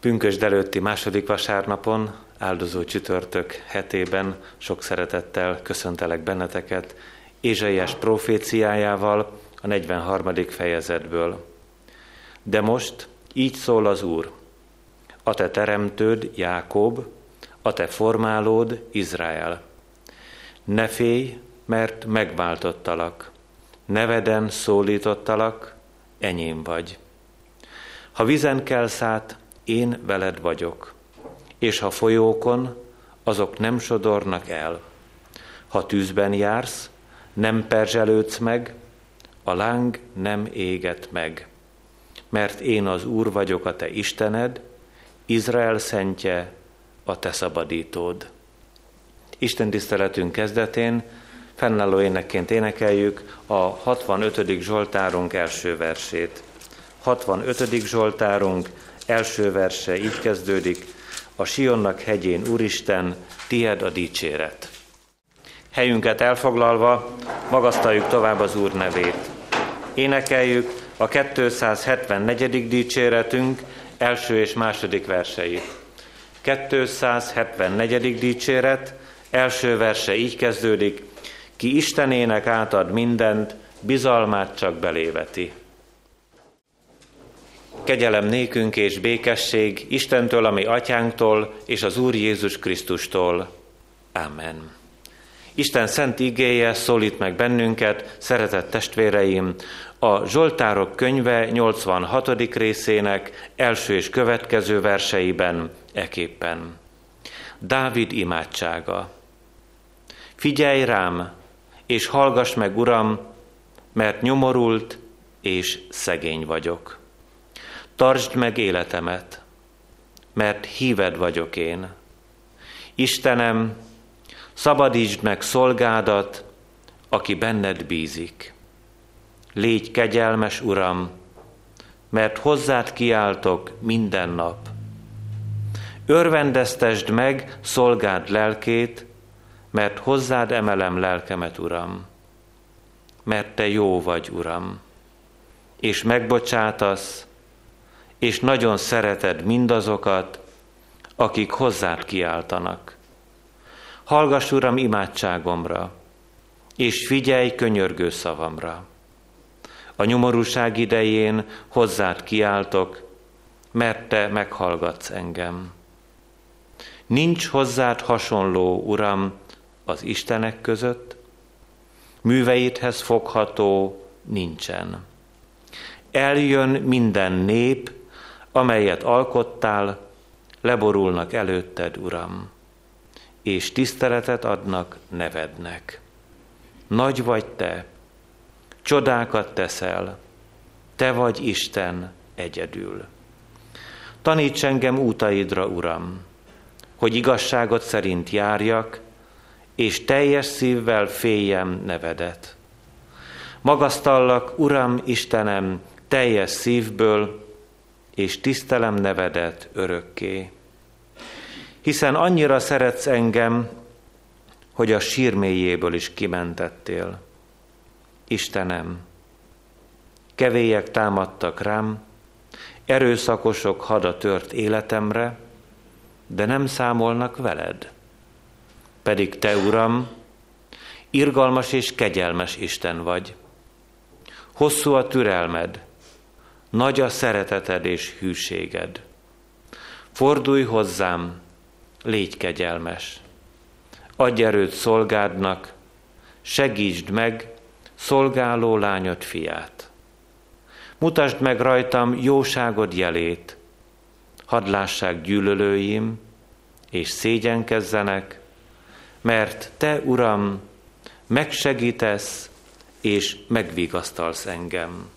Pünkösd előtti második vasárnapon, áldozó csütörtök hetében sok szeretettel köszöntelek benneteket Ézsaiás proféciájával a 43. fejezetből. De most így szól az Úr. A te teremtőd, Jákob, a te formálód, Izrael. Ne félj, mert megváltottalak. Neveden szólítottalak, enyém vagy. Ha vizen kelsz át, én veled vagyok, és ha folyókon, azok nem sodornak el. Ha tűzben jársz, nem perzselődsz meg, a láng nem éget meg. Mert én az Úr vagyok a te Istened, Izrael szentje, a te szabadítód. Isten tiszteletünk kezdetén fennálló énekként énekeljük a 65. Zsoltárunk első versét. 65. Zsoltárunk első verse így kezdődik, a Sionnak hegyén, Úristen, tied a dicséret. Helyünket elfoglalva, magasztaljuk tovább az Úr nevét. Énekeljük a 274. dicséretünk első és második verseit. 274. dicséret, első verse így kezdődik, ki Istenének átad mindent, bizalmát csak beléveti. Kegyelem nékünk és békesség Istentől, ami atyánktól, és az Úr Jézus Krisztustól. Amen. Isten szent igéje szólít meg bennünket, szeretett testvéreim, a Zsoltárok könyve 86. részének első és következő verseiben eképpen. Dávid imádsága. Figyelj rám, és hallgass meg, Uram, mert nyomorult és szegény vagyok. Tartsd meg életemet, mert híved vagyok én. Istenem, szabadítsd meg szolgádat, aki benned bízik. Légy kegyelmes, Uram, mert hozzád kiáltok minden nap. Örvendeztesd meg szolgád lelkét, mert hozzád emelem lelkemet, Uram. Mert te jó vagy, Uram, és megbocsátasz, és nagyon szereted mindazokat, akik hozzád kiáltanak. Hallgass, Uram, imádságomra, és figyelj könyörgő szavamra. A nyomorúság idején hozzád kiáltok, mert te meghallgatsz engem. Nincs hozzád hasonló, Uram, az Istenek között, műveidhez fogható nincsen. Eljön minden nép, amelyet alkottál, leborulnak előtted, Uram, és tiszteletet adnak nevednek. Nagy vagy te, csodákat teszel, te vagy Isten egyedül. Taníts engem útaidra, Uram, hogy igazságot szerint járjak, és teljes szívvel féljem nevedet. Magasztallak, Uram Istenem, teljes szívből, és tisztelem nevedet örökké. Hiszen annyira szeretsz engem, hogy a sírmélyéből is kimentettél. Istenem, kevélyek támadtak rám, erőszakosok hada tört életemre, de nem számolnak veled. Pedig te, Uram, irgalmas és kegyelmes Isten vagy. Hosszú a türelmed, nagy a szereteted és hűséged. Fordulj hozzám, légy kegyelmes. Adj erőt szolgádnak, segítsd meg szolgáló lányod fiát. Mutasd meg rajtam jóságod jelét, hadd lássák gyűlölőim, és szégyenkezzenek, mert Te, Uram, megsegítesz és megvigasztalsz engem.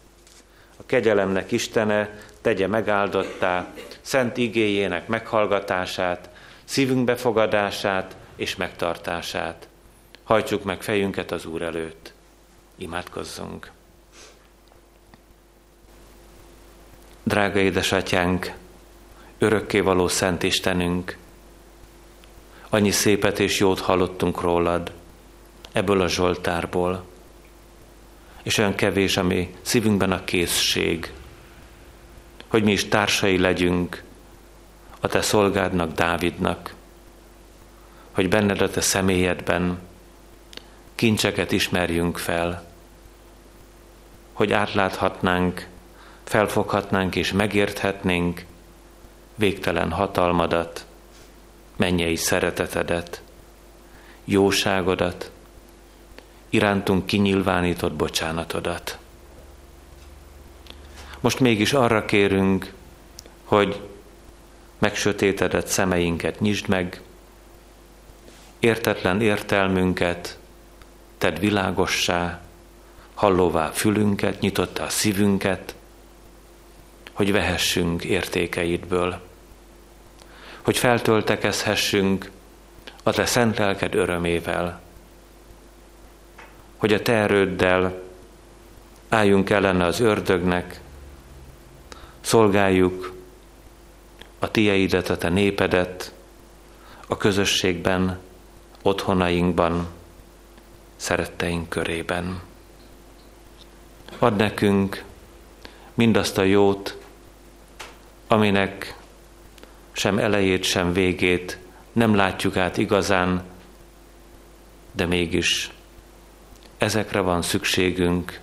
Kegyelemnek Istene tegye megáldottá szent igéjének meghallgatását, szívünk befogadását és megtartását. Hajtsuk meg fejünket az Úr előtt. Imádkozzunk. Drága édesatyánk, örökkévaló Szent Istenünk, annyi szépet és jót hallottunk rólad ebből a Zsoltárból, és olyan kevés, ami szívünkben a készség, hogy mi is társai legyünk a te szolgádnak, Dávidnak, hogy benned a te személyedben kincseket ismerjünk fel, hogy átláthatnánk, felfoghatnánk és megérthetnénk végtelen hatalmadat, mennyei szeretetedet, jóságodat, irántunk kinyilvánított bocsánatodat. Most mégis arra kérünk, hogy megsötétedett szemeinket nyisd meg, értetlen értelmünket tedd világossá, hallóvá fülünket, nyitotta a szívünket, hogy vehessünk értékeidből, hogy feltöltekezhessünk a te szent lelked örömével, hogy a te erőddel álljunk ellene az ördögnek, szolgáljuk a tieidet, a te népedet, a közösségben, otthonainkban, szeretteink körében. Ad nekünk mindazt a jót, aminek sem elejét, sem végét nem látjuk át igazán, de mégis ezekre van szükségünk,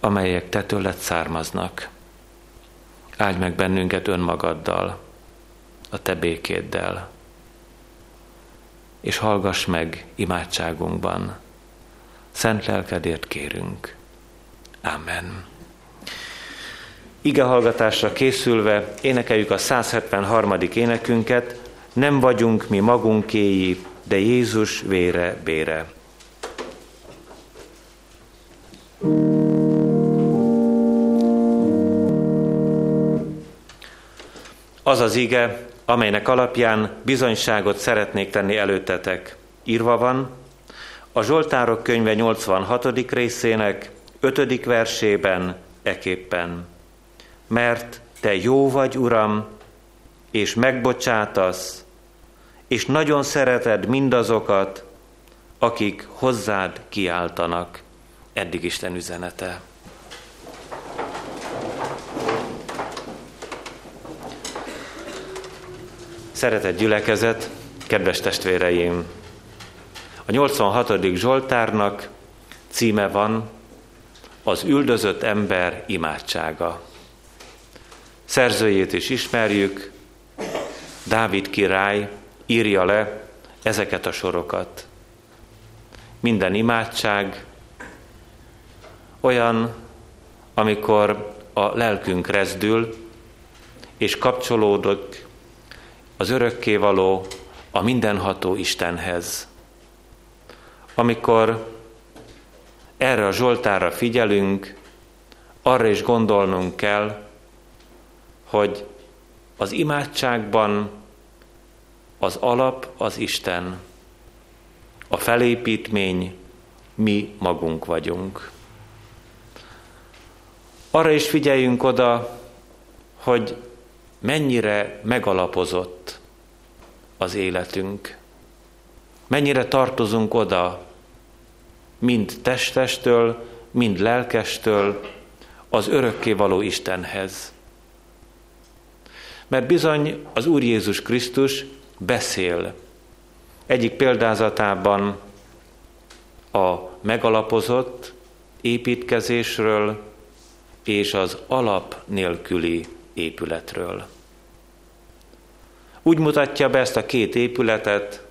amelyek te tőled származnak. Áldj meg bennünket önmagaddal, a te békéddel, és hallgass meg imádságunkban. Szent lelkedért kérünk. Amen. Ige hallgatásra készülve énekeljük a 173. énekünket, nem vagyunk mi magunkéi, de Jézus vére bére. Az az ige, amelynek alapján bizonyságot szeretnék tenni előttetek. Írva van, a Zsoltárok könyve 86. részének 5. versében eképpen. Mert te jó vagy, Uram, és megbocsátasz, és nagyon szereted mindazokat, akik hozzád kiáltanak. Eddig Isten üzenete. Szeretett gyülekezet, kedves testvéreim! A 86. Zsoltárnak címe van Az üldözött ember imádsága. Szerzőjét is ismerjük, Dávid király írja le ezeket a sorokat. Minden imádság olyan, amikor a lelkünk rezdül, és kapcsolódik az örökkévaló, a mindenható Istenhez. Amikor erre a Zsoltára figyelünk, arra is gondolnunk kell, hogy az imádságban az alap az Isten, a felépítmény mi magunk vagyunk. Arra is figyeljünk oda, hogy mennyire megalapozott az életünk. Mennyire tartozunk oda, mind testestől, mind lelkestől, az örökkévaló Istenhez. Mert bizony az Úr Jézus Krisztus beszél. Egyik példázatában a megalapozott építkezésről és az alap nélküli épületről. Úgy mutatja be ezt a két épületet,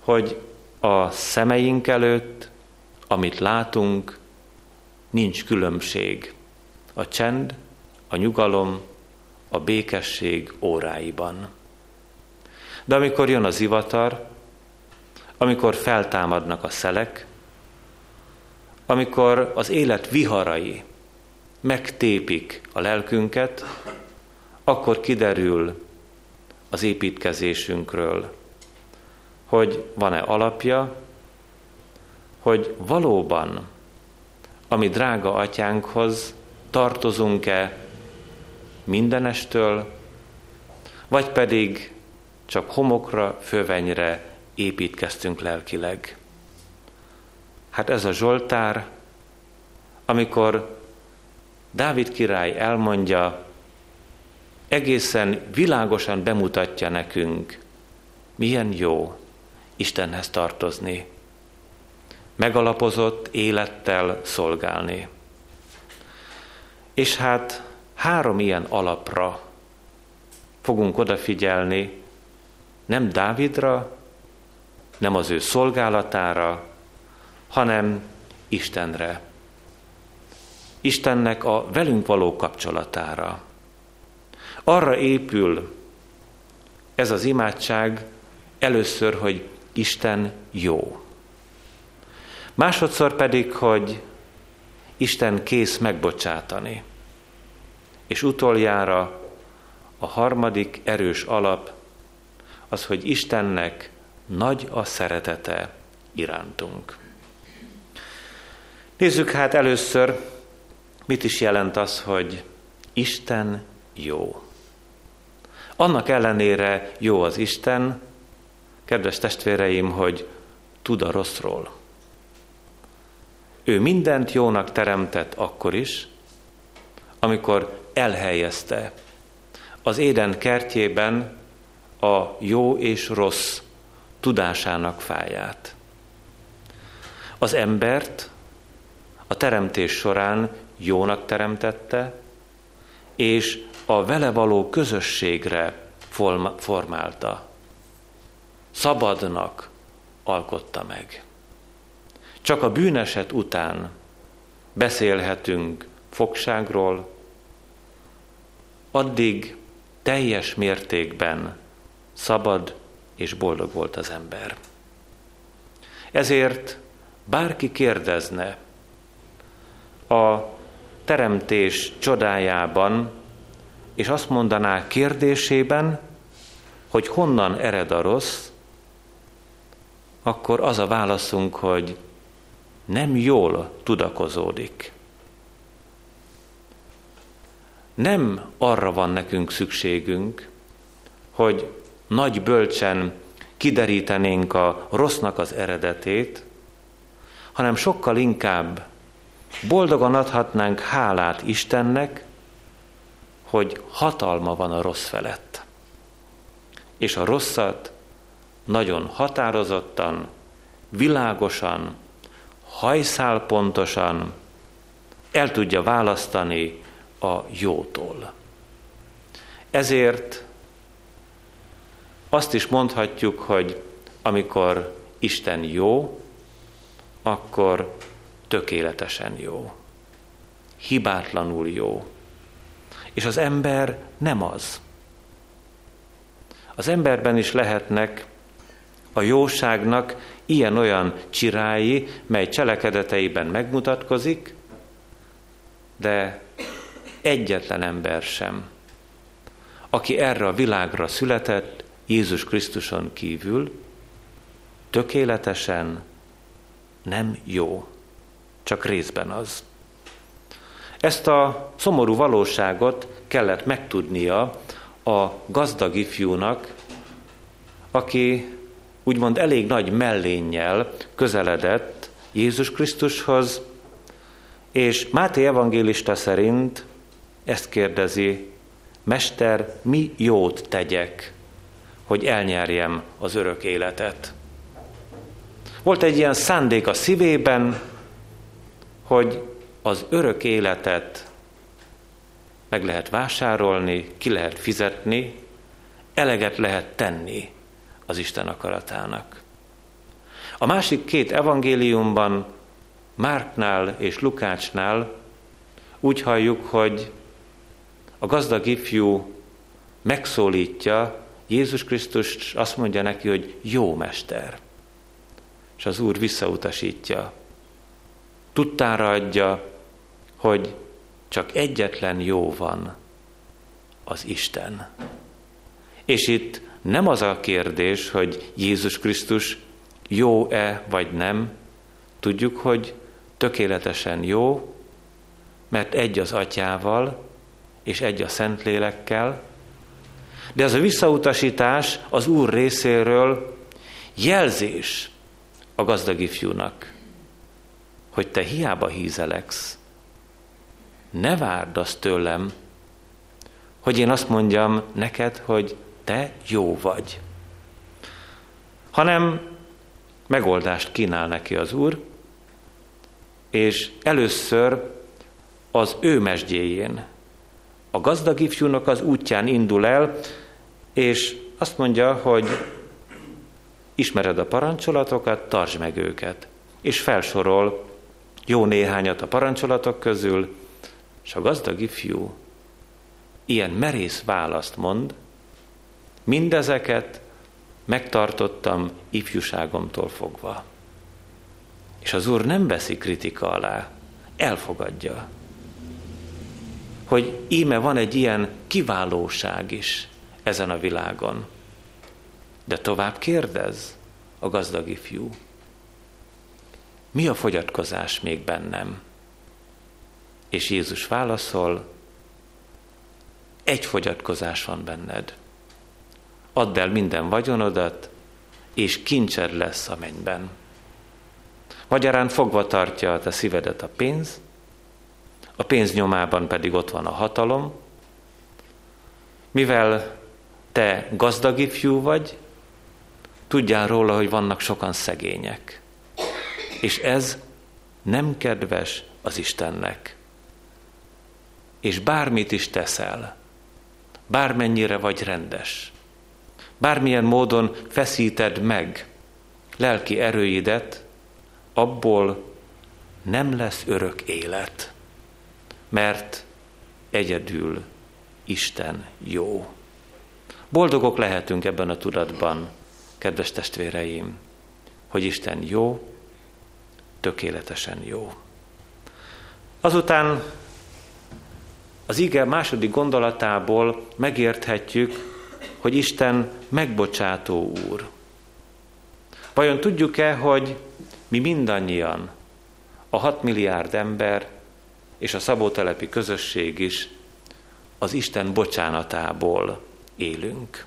hogy a szemeink előtt, amit látunk, nincs különbség a csend, a nyugalom, a békesség óráiban. De amikor jön az ivatar, amikor feltámadnak a szelek, amikor az élet viharai megtépik a lelkünket, akkor kiderül az építkezésünkről, hogy van-e alapja, hogy valóban a mi drága atyánkhoz tartozunk-e mindenestől, vagy pedig csak homokra, fövenyre építkeztünk lelkileg. Hát ez a Zsoltár, amikor Dávid király elmondja egészen világosan bemutatja nekünk, milyen jó Istenhez tartozni, megalapozott élettel szolgálni. És hát három ilyen alapra fogunk odafigyelni, nem Dávidra, nem az ő szolgálatára, hanem Istenre. Istennek a velünk való kapcsolatára. Arra épül ez az imádság először, hogy Isten jó. Másodszor pedig, hogy Isten kész megbocsátani. És utoljára a harmadik erős alap az, hogy Istennek nagy a szeretete irántunk. Nézzük hát először, mit is jelent az, hogy Isten jó. Annak ellenére jó az Isten, kedves testvéreim, hogy tud a rosszról. Ő mindent jónak teremtett akkor is, amikor elhelyezte az éden kertjében a jó és rossz tudásának fáját. Az embert a teremtés során jónak teremtette, és a vele való közösségre formálta. Szabadnak alkotta meg. Csak a bűneset után beszélhetünk fogságról, addig teljes mértékben szabad és boldog volt az ember. Ezért bárki kérdezne a teremtés csodájában, és azt mondaná kérdésében, hogy honnan ered a rossz, akkor az a válaszunk, hogy nem jól tudakozódik. Nem arra van nekünk szükségünk, hogy nagy bölcsen kiderítenénk a rossznak az eredetét, hanem sokkal inkább boldogan adhatnánk hálát Istennek, hogy hatalma van a rossz felett. És a rosszat nagyon határozottan, világosan, hajszálpontosan el tudja választani a jótól. Ezért azt is mondhatjuk, hogy amikor Isten jó, akkor tökéletesen jó. Hibátlanul jó. És az ember nem az. Az emberben is lehetnek a jóságnak ilyen-olyan csirái, mely cselekedeteiben megmutatkozik, de egyetlen ember sem, aki erre a világra született, Jézus Krisztuson kívül tökéletesen nem jó, csak részben az. Ezt a szomorú valóságot kellett megtudnia a gazdag ifjúnak, aki úgymond elég nagy mellénnyel közeledett Jézus Krisztushoz, és Máté evangélista szerint ezt kérdezi, Mester, mi jót tegyek, hogy elnyerjem az örök életet. Volt egy ilyen szándék a szívében, hogy az örök életet meg lehet vásárolni, ki lehet fizetni, eleget lehet tenni az Isten akaratának. A másik két evangéliumban, Márknál és Lukácsnál úgy halljuk, hogy a gazdag ifjú megszólítja Jézus Krisztus azt mondja neki, hogy jó mester. És az Úr visszautasítja. Tudtára adja, hogy csak egyetlen jó van, az Isten. És itt nem az a kérdés, hogy Jézus Krisztus jó-e vagy nem. Tudjuk, hogy tökéletesen jó, mert egy az atyával, és egy a Szentlélekkel, de ez a visszautasítás az Úr részéről jelzés a gazdag ifjúnak, hogy te hiába hízeleksz, ne várd azt tőlem, hogy én azt mondjam neked, hogy te jó vagy. Hanem megoldást kínál neki az Úr, és először az ő mesdjéjén, a gazdag ifjúnak az útján indul el, és azt mondja, hogy ismered a parancsolatokat, tartsd meg őket. És felsorol jó néhányat a parancsolatok közül, és a gazdag ifjú ilyen merész választ mond, mindezeket megtartottam ifjúságomtól fogva. És az Úr nem veszi kritika alá, elfogadja, hogy íme van egy ilyen kiválóság is ezen a világon. De tovább kérdez a gazdag ifjú. Mi a fogyatkozás még bennem? És Jézus válaszol, egy fogyatkozás van benned. Add el minden vagyonodat, és kincsed lesz a mennyben. Magyarán fogva tartja a te szívedet a pénz, a pénz nyomában pedig ott van a hatalom, mivel te gazdag ifjú vagy, tudjál róla, hogy vannak sokan szegények. És ez nem kedves az Istennek. És bármit is teszel, bármennyire vagy rendes, bármilyen módon feszíted meg lelki erőidet, abból nem lesz örök élet, mert egyedül Isten jó. Boldogok lehetünk ebben a tudatban, kedves testvéreim, hogy Isten jó, tökéletesen jó. Azután az ige második gondolatából megérthetjük, hogy Isten megbocsátó úr. Vajon tudjuk-e, hogy mi mindannyian, a hat milliárd ember és a szabótelepi közösség is az Isten bocsánatából élünk?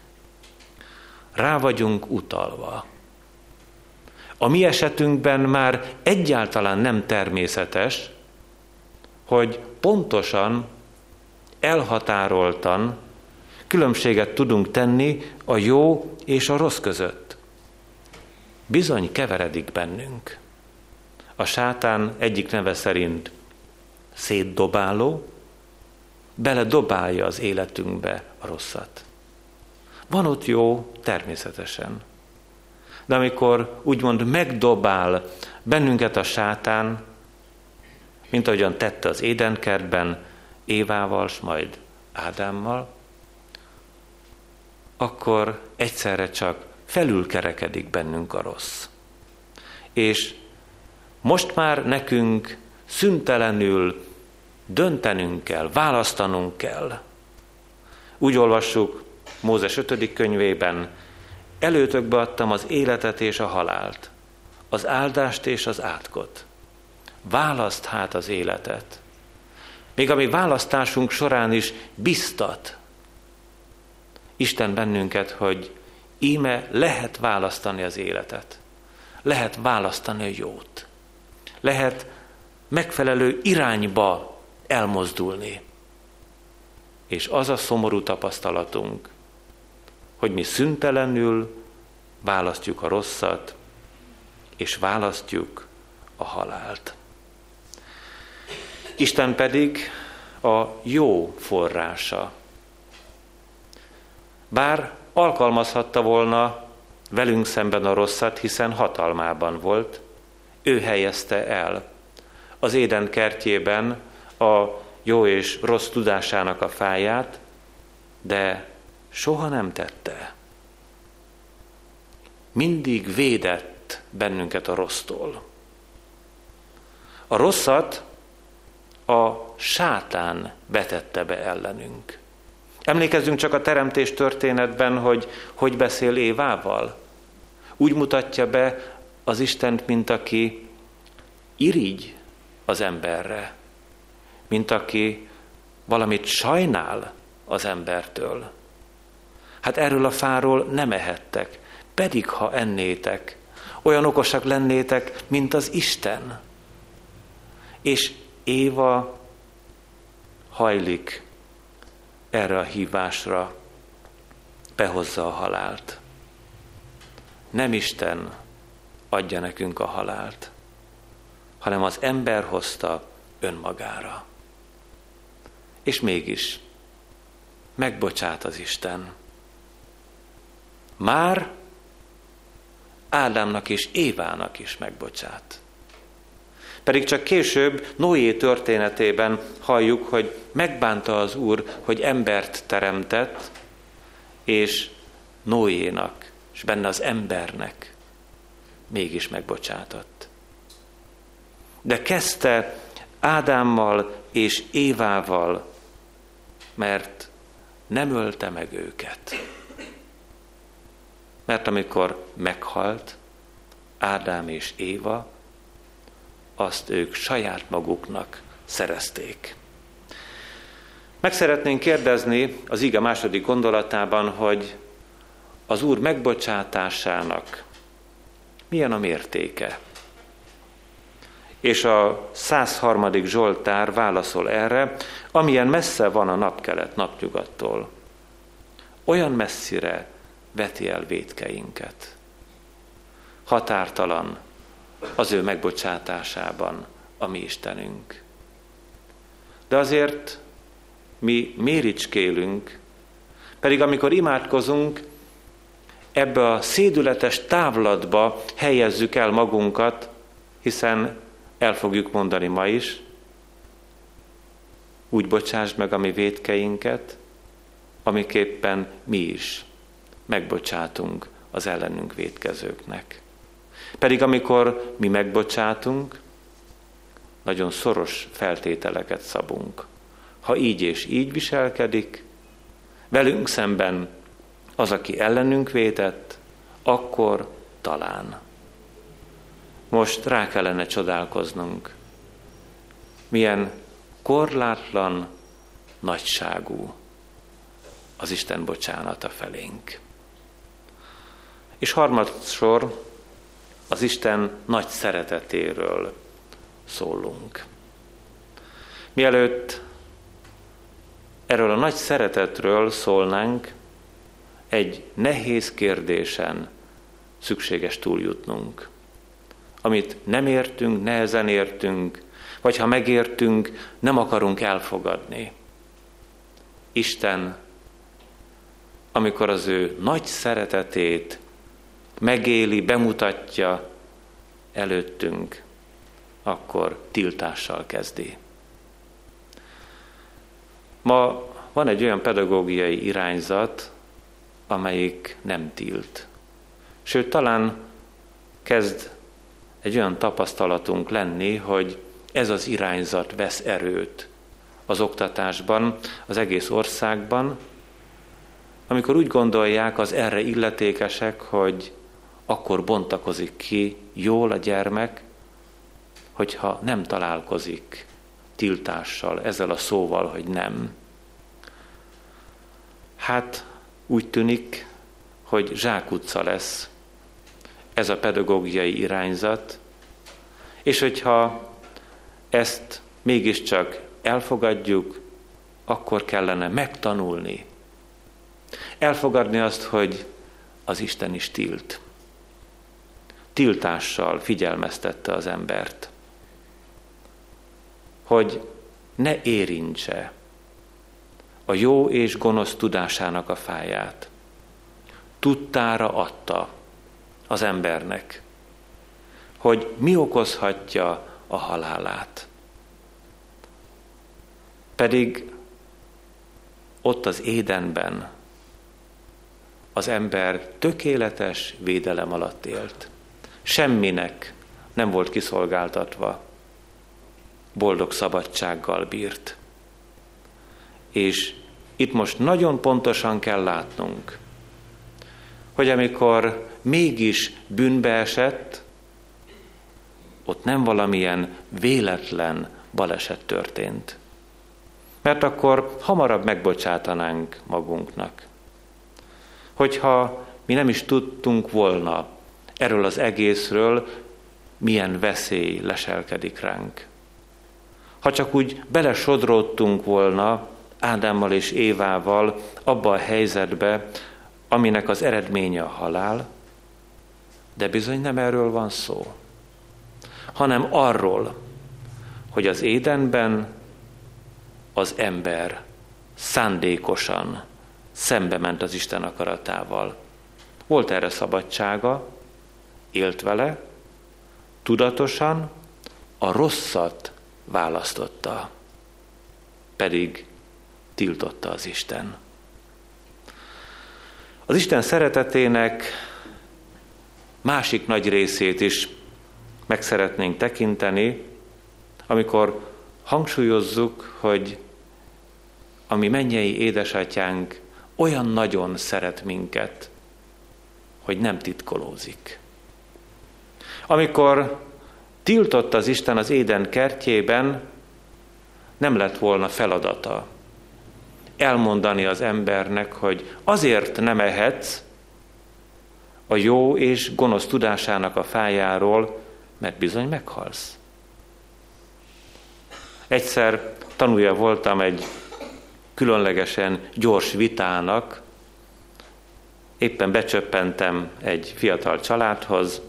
Rá vagyunk utalva. A mi esetünkben már egyáltalán nem természetes, hogy pontosan, elhatároltan különbséget tudunk tenni a jó és a rossz között. Bizony keveredik bennünk. A sátán egyik neve szerint szétdobáló, beledobálja az életünkbe a rosszat. Van ott jó, természetesen. De amikor úgymond megdobál bennünket a sátán, mint ahogyan tette az édenkertben Évával, s majd Ádámmal, akkor egyszerre csak felülkerekedik bennünk a rossz. És most már nekünk szüntelenül döntenünk kell, választanunk kell. Úgy olvassuk Mózes 5. könyvében, előtökbe adtam az életet és a halált, az áldást és az átkot. Választ hát az életet. Még ami választásunk során is biztat Isten bennünket, hogy íme lehet választani az életet. Lehet választani a jót. Lehet megfelelő irányba elmozdulni. És az a szomorú tapasztalatunk, hogy mi szüntelenül választjuk a rosszat, és választjuk a halált. Isten pedig a jó forrása. Bár alkalmazhatta volna velünk szemben a rosszat, hiszen hatalmában volt, ő helyezte el az éden kertjében a jó és rossz tudásának a fáját, de soha nem tette. Mindig védett bennünket a rossztól. A rosszat a sátán vetette be ellenünk. Emlékezzünk csak a teremtés történetben, hogy hogy beszél Évával. Úgy mutatja be az Istent, mint aki irigy az emberre, mint aki valamit sajnál az embertől. Hát erről a fáról nem ehettek, pedig ha ennétek, olyan okosak lennétek, mint az Isten. És Éva hajlik erre a hívásra, behozza a halált. Nem Isten adja nekünk a halált, hanem az ember hozta önmagára. És mégis megbocsát az Isten. Már Ádámnak és Évának is megbocsát. Pedig csak később Noé történetében halljuk, hogy megbánta az Úr, hogy embert teremtett, és Noénak, és benne az embernek mégis megbocsátott. De kezdte Ádámmal és Évával, mert nem ölte meg őket. Mert amikor meghalt Ádám és Éva, azt ők saját maguknak szerezték. Meg szeretnénk kérdezni az ige második gondolatában, hogy az Úr megbocsátásának milyen a mértéke? És a 103. Zsoltár válaszol erre, amilyen messze van a napkelet napnyugattól, olyan messzire veti el vétkeinket. Határtalan az ő megbocsátásában a mi Istenünk. De azért mi méricskélünk, pedig amikor imádkozunk, ebbe a szédületes távlatba helyezzük el magunkat, hiszen el fogjuk mondani ma is, úgy bocsásd meg a mi védkeinket, amiképpen mi is megbocsátunk az ellenünk védkezőknek. Pedig amikor mi megbocsátunk, nagyon szoros feltételeket szabunk. Ha így és így viselkedik, velünk szemben az, aki ellenünk vétett, akkor talán. Most rá kellene csodálkoznunk, milyen korlátlan nagyságú az Isten bocsánata felénk. És harmadszor az Isten nagy szeretetéről szólunk. Mielőtt erről a nagy szeretetről szólnánk, egy nehéz kérdésen szükséges túljutnunk. Amit nem értünk, nehezen értünk, vagy ha megértünk, nem akarunk elfogadni. Isten, amikor az ő nagy szeretetét megéli, bemutatja előttünk, akkor tiltással kezdi. Ma van egy olyan pedagógiai irányzat, amelyik nem tilt. Sőt, talán kezd egy olyan tapasztalatunk lenni, hogy ez az irányzat vesz erőt az oktatásban, az egész országban, amikor úgy gondolják az erre illetékesek, hogy akkor bontakozik ki jól a gyermek, hogyha nem találkozik tiltással, ezzel a szóval, hogy nem. Hát úgy tűnik, hogy zsákutca lesz ez a pedagógiai irányzat, és hogyha ezt mégiscsak elfogadjuk, akkor kellene megtanulni. Elfogadni azt, hogy az Isten is tilt. Tiltással figyelmeztette az embert, hogy ne érintse a jó és gonosz tudásának a fáját. Tudtára adta az embernek, hogy mi okozhatja a halálát. Pedig ott az édenben az ember tökéletes védelem alatt élt. Semminek nem volt kiszolgáltatva, boldog szabadsággal bírt. És itt most nagyon pontosan kell látnunk, hogy amikor mégis bűnbe esett, ott nem valamilyen véletlen baleset történt. Mert akkor hamarabb megbocsátanánk magunknak. Hogyha mi nem is tudtunk volna erről az egészről, milyen veszély leselkedik ránk. Ha csak úgy belesodródtunk volna Ádámmal és Évával abba a helyzetbe, aminek az eredménye a halál, de bizony nem erről van szó, hanem arról, hogy az édenben az ember szándékosan szembe ment az Isten akaratával. Volt erre szabadsága, élt vele, tudatosan a rosszat választotta, pedig tiltotta az Isten. Az Isten szeretetének másik nagy részét is meg szeretnénk tekinteni, amikor hangsúlyozzuk, hogy a mi mennyei édesatyánk olyan nagyon szeret minket, hogy nem titkolózik. Amikor tiltott az Isten az éden kertjében, nem lett volna feladata elmondani az embernek, hogy azért nem ehetsz a jó és gonosz tudásának a fájáról, mert bizony meghalsz. Egyszer tanulja voltam egy különlegesen gyors vitának, éppen becsöppentem egy fiatal családhoz,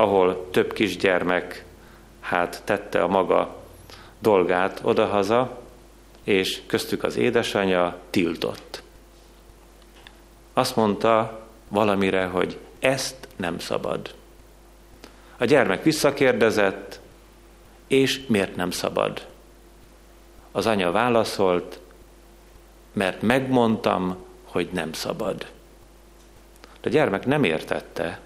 ahol több kisgyermek hát tette a maga dolgát odahaza, és köztük az édesanyja tiltott. Azt mondta valamire, hogy ezt nem szabad. A gyermek visszakérdezett, és miért nem szabad? Az anya válaszolt, mert megmondtam, hogy nem szabad. De a gyermek nem értette,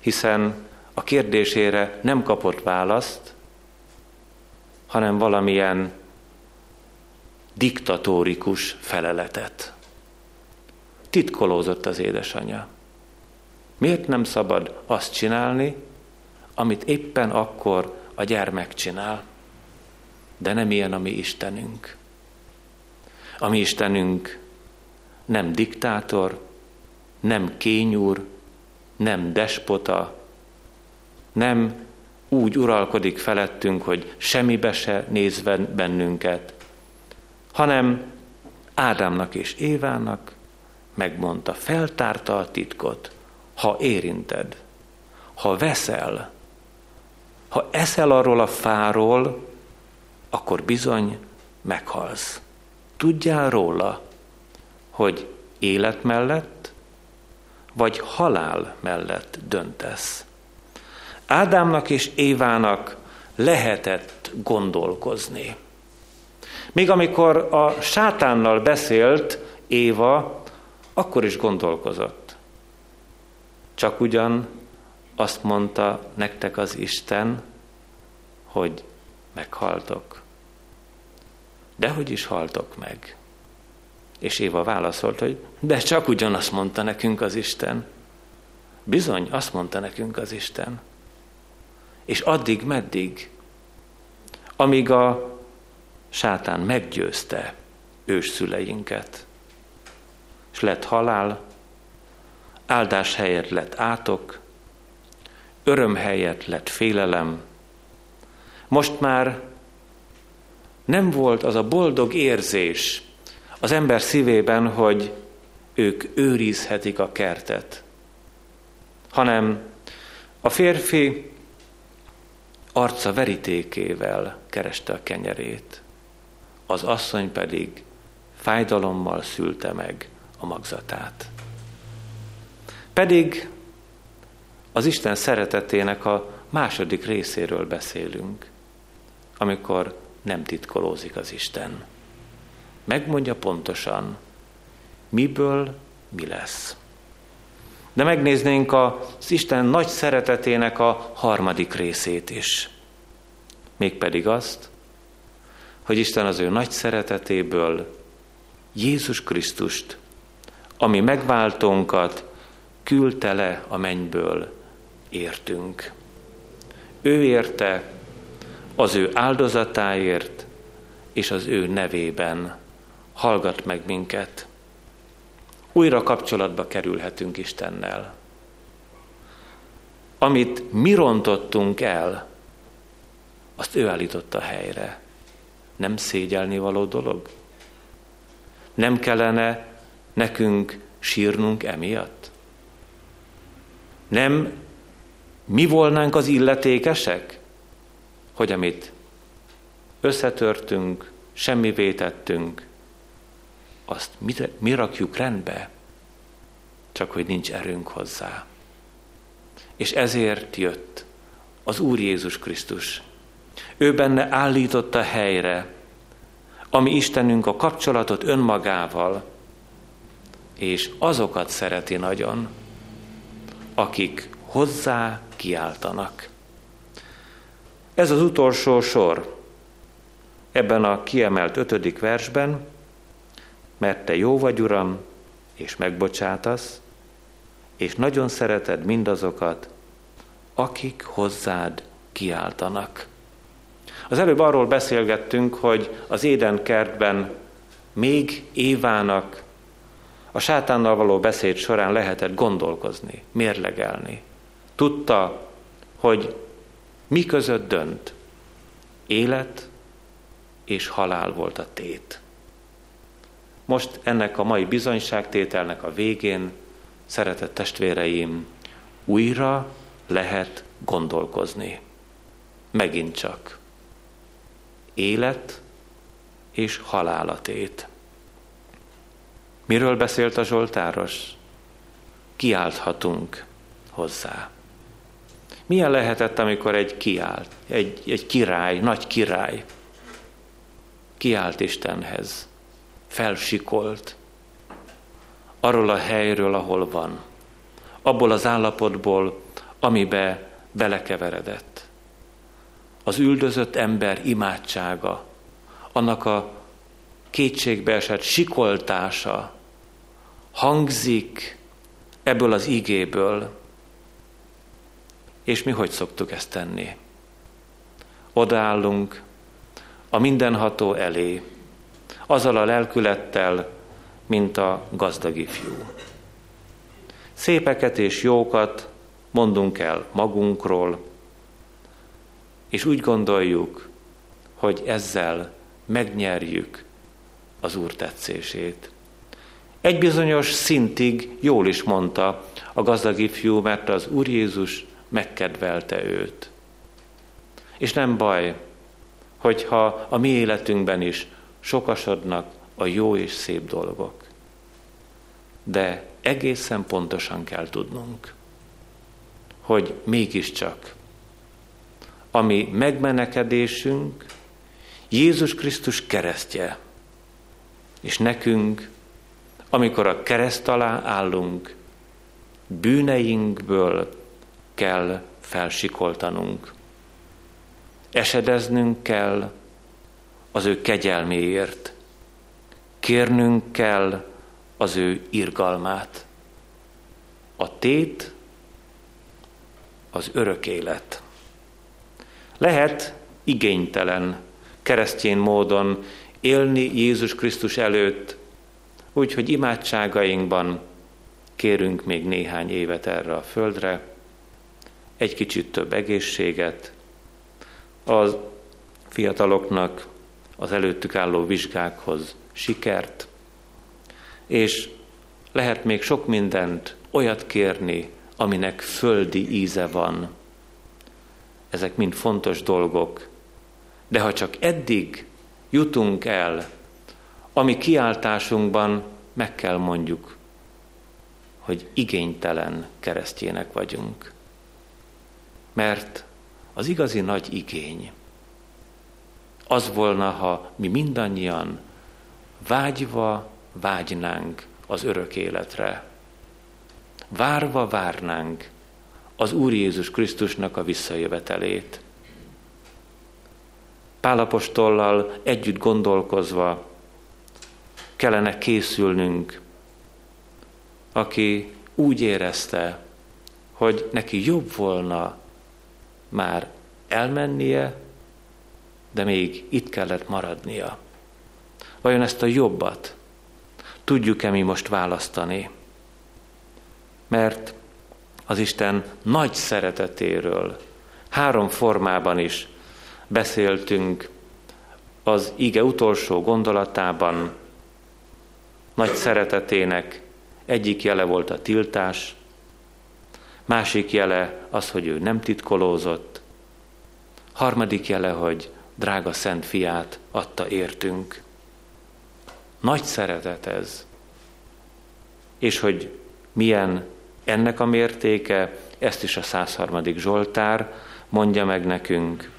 hiszen a kérdésére nem kapott választ, hanem valamilyen diktatórikus feleletet. Titkolózott az édesanyja. Miért nem szabad azt csinálni, amit éppen akkor a gyermek csinál? De nem ilyen a mi Istenünk. A mi Istenünk nem diktátor, nem kényúr, nem despota, nem úgy uralkodik felettünk, hogy semmibe se nézve bennünket, hanem Ádámnak és Évának megmondta, feltárta a titkot, ha érinted, ha veszel, ha eszel arról a fáról, akkor bizony meghalsz. Tudjál róla, hogy élet mellett, vagy halál mellett döntesz. Ádámnak és Évának lehetett gondolkozni. Még amikor a sátánnal beszélt Éva, akkor is gondolkozott. Csak ugyan azt mondta nektek az Isten, hogy meghaltok. Dehogy is haltok meg. És Éva válaszolt, hogy de csak ugyanazt mondta nekünk az Isten. Bizony, azt mondta nekünk az Isten. És addig, meddig, amíg a sátán meggyőzte ősszüleinket, és lett halál, áldás helyett lett átok, öröm helyett lett félelem. Most már nem volt az a boldog érzés az ember szívében, hogy ők őrizhetik a kertet, hanem a férfi arca verítékével kereste a kenyerét az asszony pedig fájdalommal szülte meg a magzatát. Pedig az Isten szeretetének a második részéről beszélünk, amikor nem titkolózik az Isten. Megmondja pontosan, miből mi lesz. De megnéznénk az Isten nagy szeretetének a harmadik részét is. Mégpedig azt, hogy Isten az ő nagy szeretetéből Jézus Krisztust, ami megváltónkat küldte le a mennyből, értünk. Ő érte az ő áldozatáért és az ő nevében hallgat meg minket. Újra kapcsolatba kerülhetünk Istennel. Amit mi rontottunk el, azt ő állította helyre nem szégyelni való dolog? Nem kellene nekünk sírnunk emiatt? Nem mi volnánk az illetékesek, hogy amit összetörtünk, semmi vétettünk, azt mi, mi rakjuk rendbe, csak hogy nincs erőnk hozzá. És ezért jött az Úr Jézus Krisztus. Ő benne állította helyre, ami Istenünk a kapcsolatot önmagával, és azokat szereti nagyon, akik hozzá kiáltanak. Ez az utolsó sor ebben a kiemelt ötödik versben, mert te jó vagy, Uram, és megbocsátasz, és nagyon szereted mindazokat, akik hozzád kiáltanak. Az előbb arról beszélgettünk, hogy az Éden kertben még Évának a sátánnal való beszéd során lehetett gondolkozni, mérlegelni. Tudta, hogy mi között dönt. Élet és halál volt a tét. Most ennek a mai bizonyságtételnek a végén, szeretett testvéreim, újra lehet gondolkozni. Megint csak. Élet és halálatét. Miről beszélt a Zsoltáros? Kiálthatunk hozzá. Milyen lehetett, amikor egy kiált, egy, egy király, nagy király kiált Istenhez, felsikolt, arról a helyről, ahol van, abból az állapotból, amibe belekeveredett. Az üldözött ember imádsága, annak a kétségbeesett sikoltása hangzik ebből az igéből, és mi hogy szoktuk ezt tenni? Odaállunk a mindenható elé, azzal a lelkülettel, mint a gazdag ifjú. Szépeket és jókat mondunk el magunkról, és úgy gondoljuk, hogy ezzel megnyerjük az Úr tetszését. Egy bizonyos szintig jól is mondta a gazdag ifjú, mert az Úr Jézus megkedvelte őt. És nem baj, hogyha a mi életünkben is sokasodnak a jó és szép dolgok. De egészen pontosan kell tudnunk, hogy mégiscsak, ami megmenekedésünk, Jézus Krisztus keresztje, és nekünk, amikor a kereszt alá állunk, bűneinkből kell felsikoltanunk. Esedeznünk kell az ő kegyelméért. Kérnünk kell az ő irgalmát. A tét az örök élet. Lehet igénytelen keresztjén módon élni Jézus Krisztus előtt, úgyhogy imádságainkban kérünk még néhány évet erre a földre, egy kicsit több egészséget, az fiataloknak az előttük álló vizsgákhoz sikert, és lehet még sok mindent olyat kérni, aminek földi íze van. Ezek mind fontos dolgok, de ha csak eddig jutunk el, ami kiáltásunkban meg kell mondjuk, hogy igénytelen keresztjének vagyunk. Mert az igazi nagy igény az volna, ha mi mindannyian vágyva vágynánk az örök életre. Várva várnánk az Úr Jézus Krisztusnak a visszajövetelét. Pálapostollal együtt gondolkozva kellene készülnünk, aki úgy érezte, hogy neki jobb volna már elmennie, de még itt kellett maradnia. Vajon ezt a jobbat tudjuk-e mi most választani? Mert az Isten nagy szeretetéről három formában is beszéltünk az ige utolsó gondolatában nagy szeretetének egyik jele volt a tiltás, másik jele az, hogy ő nem titkolózott, harmadik jele, hogy drága szent fiát adta értünk. Nagy szeretet ez. És hogy milyen ennek a mértéke, ezt is a 103. Zsoltár mondja meg nekünk.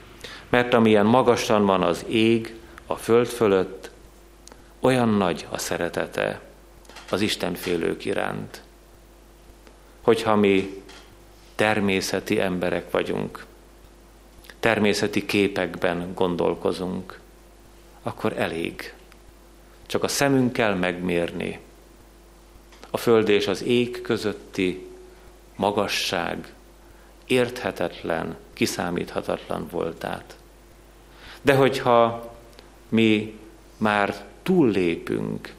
Mert amilyen magasan van az ég a föld fölött, olyan nagy a szeretete az Isten félők iránt. Hogyha mi természeti emberek vagyunk, természeti képekben gondolkozunk, akkor elég. Csak a szemünkkel megmérni a föld és az ég közötti magasság érthetetlen, kiszámíthatatlan voltát. De hogyha mi már túllépünk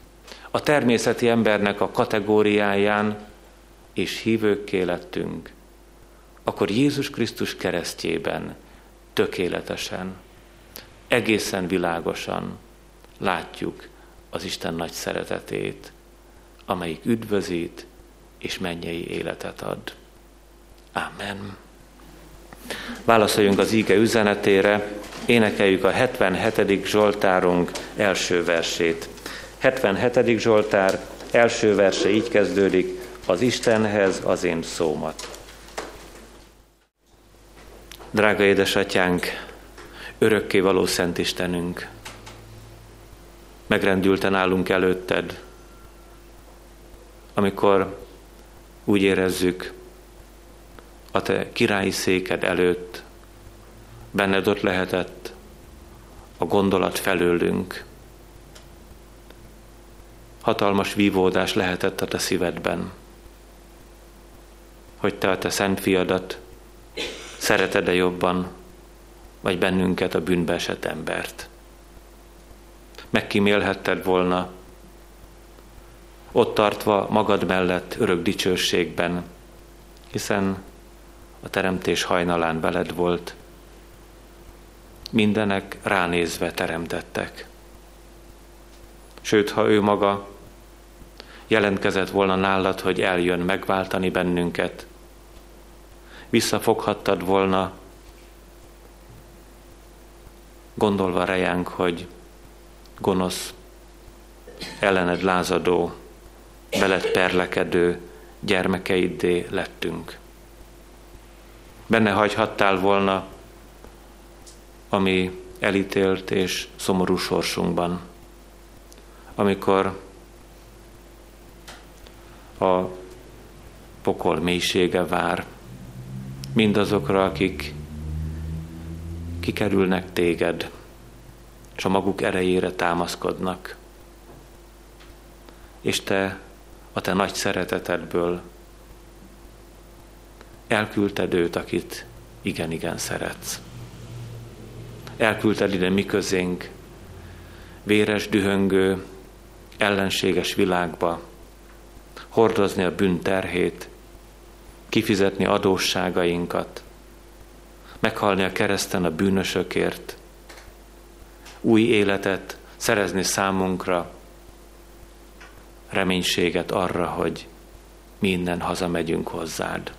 a természeti embernek a kategóriáján, és hívőkké lettünk, akkor Jézus Krisztus keresztjében tökéletesen, egészen világosan látjuk az Isten nagy szeretetét, amelyik üdvözít és mennyei életet ad. Amen. Válaszoljunk az íge üzenetére, énekeljük a 77. Zsoltárunk első versét. 77. Zsoltár első verse így kezdődik, az Istenhez az én szómat. Drága édesatyánk, örökké való Szent Istenünk, megrendülten állunk előtted, amikor úgy érezzük, a te királyi széked előtt benned ott lehetett a gondolat felőlünk. Hatalmas vívódás lehetett a te szívedben, hogy te a te szent fiadat szereted-e jobban, vagy bennünket a bűnbe esett embert. Megkímélhetted volna, ott tartva magad mellett örök dicsőségben, hiszen a teremtés hajnalán veled volt, mindenek ránézve teremtettek. Sőt, ha ő maga jelentkezett volna nálad, hogy eljön megváltani bennünket, visszafoghattad volna, gondolva rejánk, hogy gonosz, ellened lázadó, veled perlekedő gyermekeiddé lettünk. Benne hagyhattál volna ami elítélt és szomorú sorsunkban, amikor a pokol mélysége vár mindazokra, akik kikerülnek téged, és a maguk erejére támaszkodnak. És te a te nagy szeretetedből elküldted őt, akit igen-igen szeretsz elküldted ide mi közénk, véres, dühöngő, ellenséges világba, hordozni a bűn terhét, kifizetni adósságainkat, meghalni a kereszten a bűnösökért, új életet szerezni számunkra, reménységet arra, hogy mi innen hazamegyünk hozzád.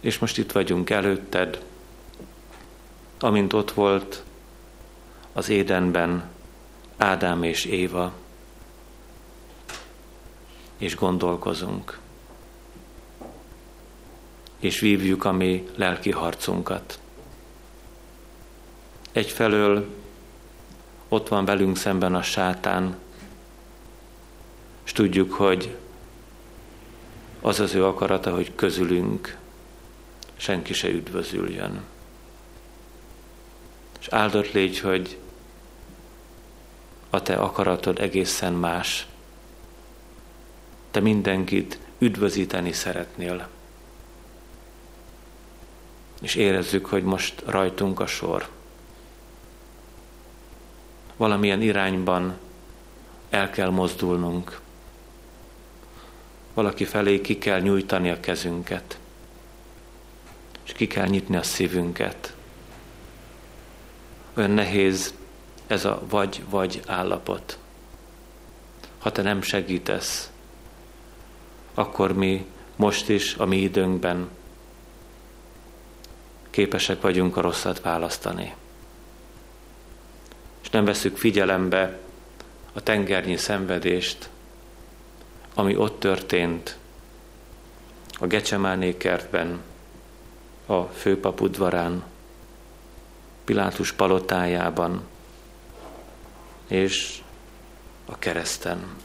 És most itt vagyunk előtted, amint ott volt az édenben Ádám és Éva, és gondolkozunk, és vívjuk a mi lelki harcunkat. Egyfelől ott van velünk szemben a sátán, és tudjuk, hogy az az ő akarata, hogy közülünk senki se üdvözüljön. És áldott légy, hogy a te akaratod egészen más. Te mindenkit üdvözíteni szeretnél. És érezzük, hogy most rajtunk a sor. Valamilyen irányban el kell mozdulnunk. Valaki felé ki kell nyújtani a kezünket, és ki kell nyitni a szívünket Olyan nehéz ez a vagy-vagy állapot. Ha te nem segítesz, akkor mi most is a mi időnkben képesek vagyunk a rosszat választani. És nem veszük figyelembe a tengernyi szenvedést, ami ott történt a Gecsemáné kertben, a főpap udvarán, Pilátus palotájában és a kereszten.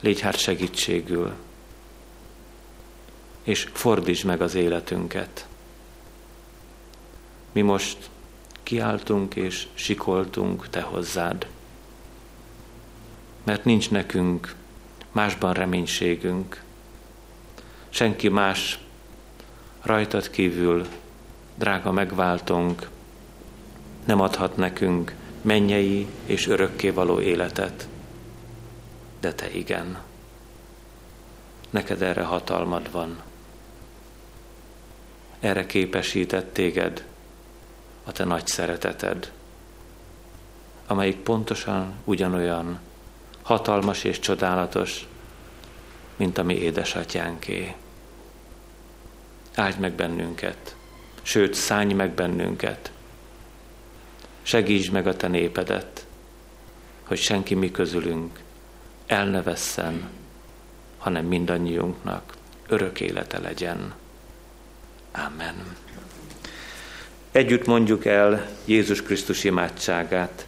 Légy hát segítségül, és fordítsd meg az életünket. Mi most kiáltunk és sikoltunk Te hozzád, mert nincs nekünk másban reménységünk. Senki más rajtad kívül, drága megváltunk, nem adhat nekünk mennyei és örökkévaló életet, de te igen. Neked erre hatalmad van. Erre képesített téged a te nagy szereteted, amelyik pontosan ugyanolyan hatalmas és csodálatos, mint a mi édesatyánké. Áldj meg bennünket, sőt, szállj meg bennünket. Segítsd meg a te népedet, hogy senki mi közülünk el ne vesszen, hanem mindannyiunknak örök élete legyen. Amen. Együtt mondjuk el Jézus Krisztus imádságát.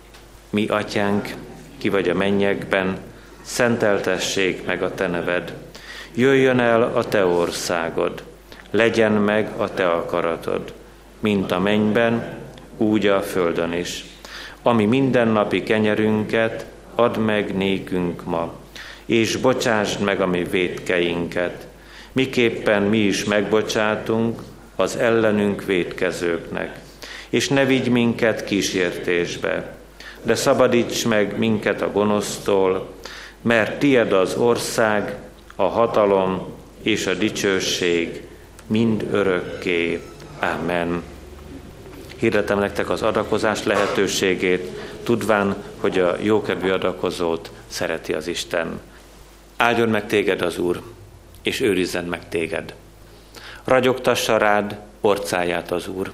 Mi, atyánk, ki vagy a mennyekben, szenteltessék meg a te neved. Jöjjön el a te országod, legyen meg a te akaratod, mint a mennyben, úgy a földön is. Ami mindennapi kenyerünket add meg nékünk ma, és bocsásd meg a mi védkeinket, miképpen mi is megbocsátunk az ellenünk védkezőknek. És ne vigy minket kísértésbe, de szabadíts meg minket a gonosztól, mert tied az ország, a hatalom és a dicsőség mind örökké. Amen. Hirdetem nektek az adakozás lehetőségét, tudván, hogy a jókedvű adakozót szereti az Isten. Áldjon meg téged az Úr, és őrizzen meg téged. Ragyogtassa rád orcáját az Úr,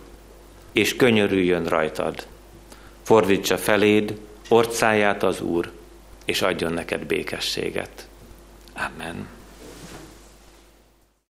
és könyörüljön rajtad. Fordítsa feléd orcáját az Úr, és adjon neked békességet. Amen.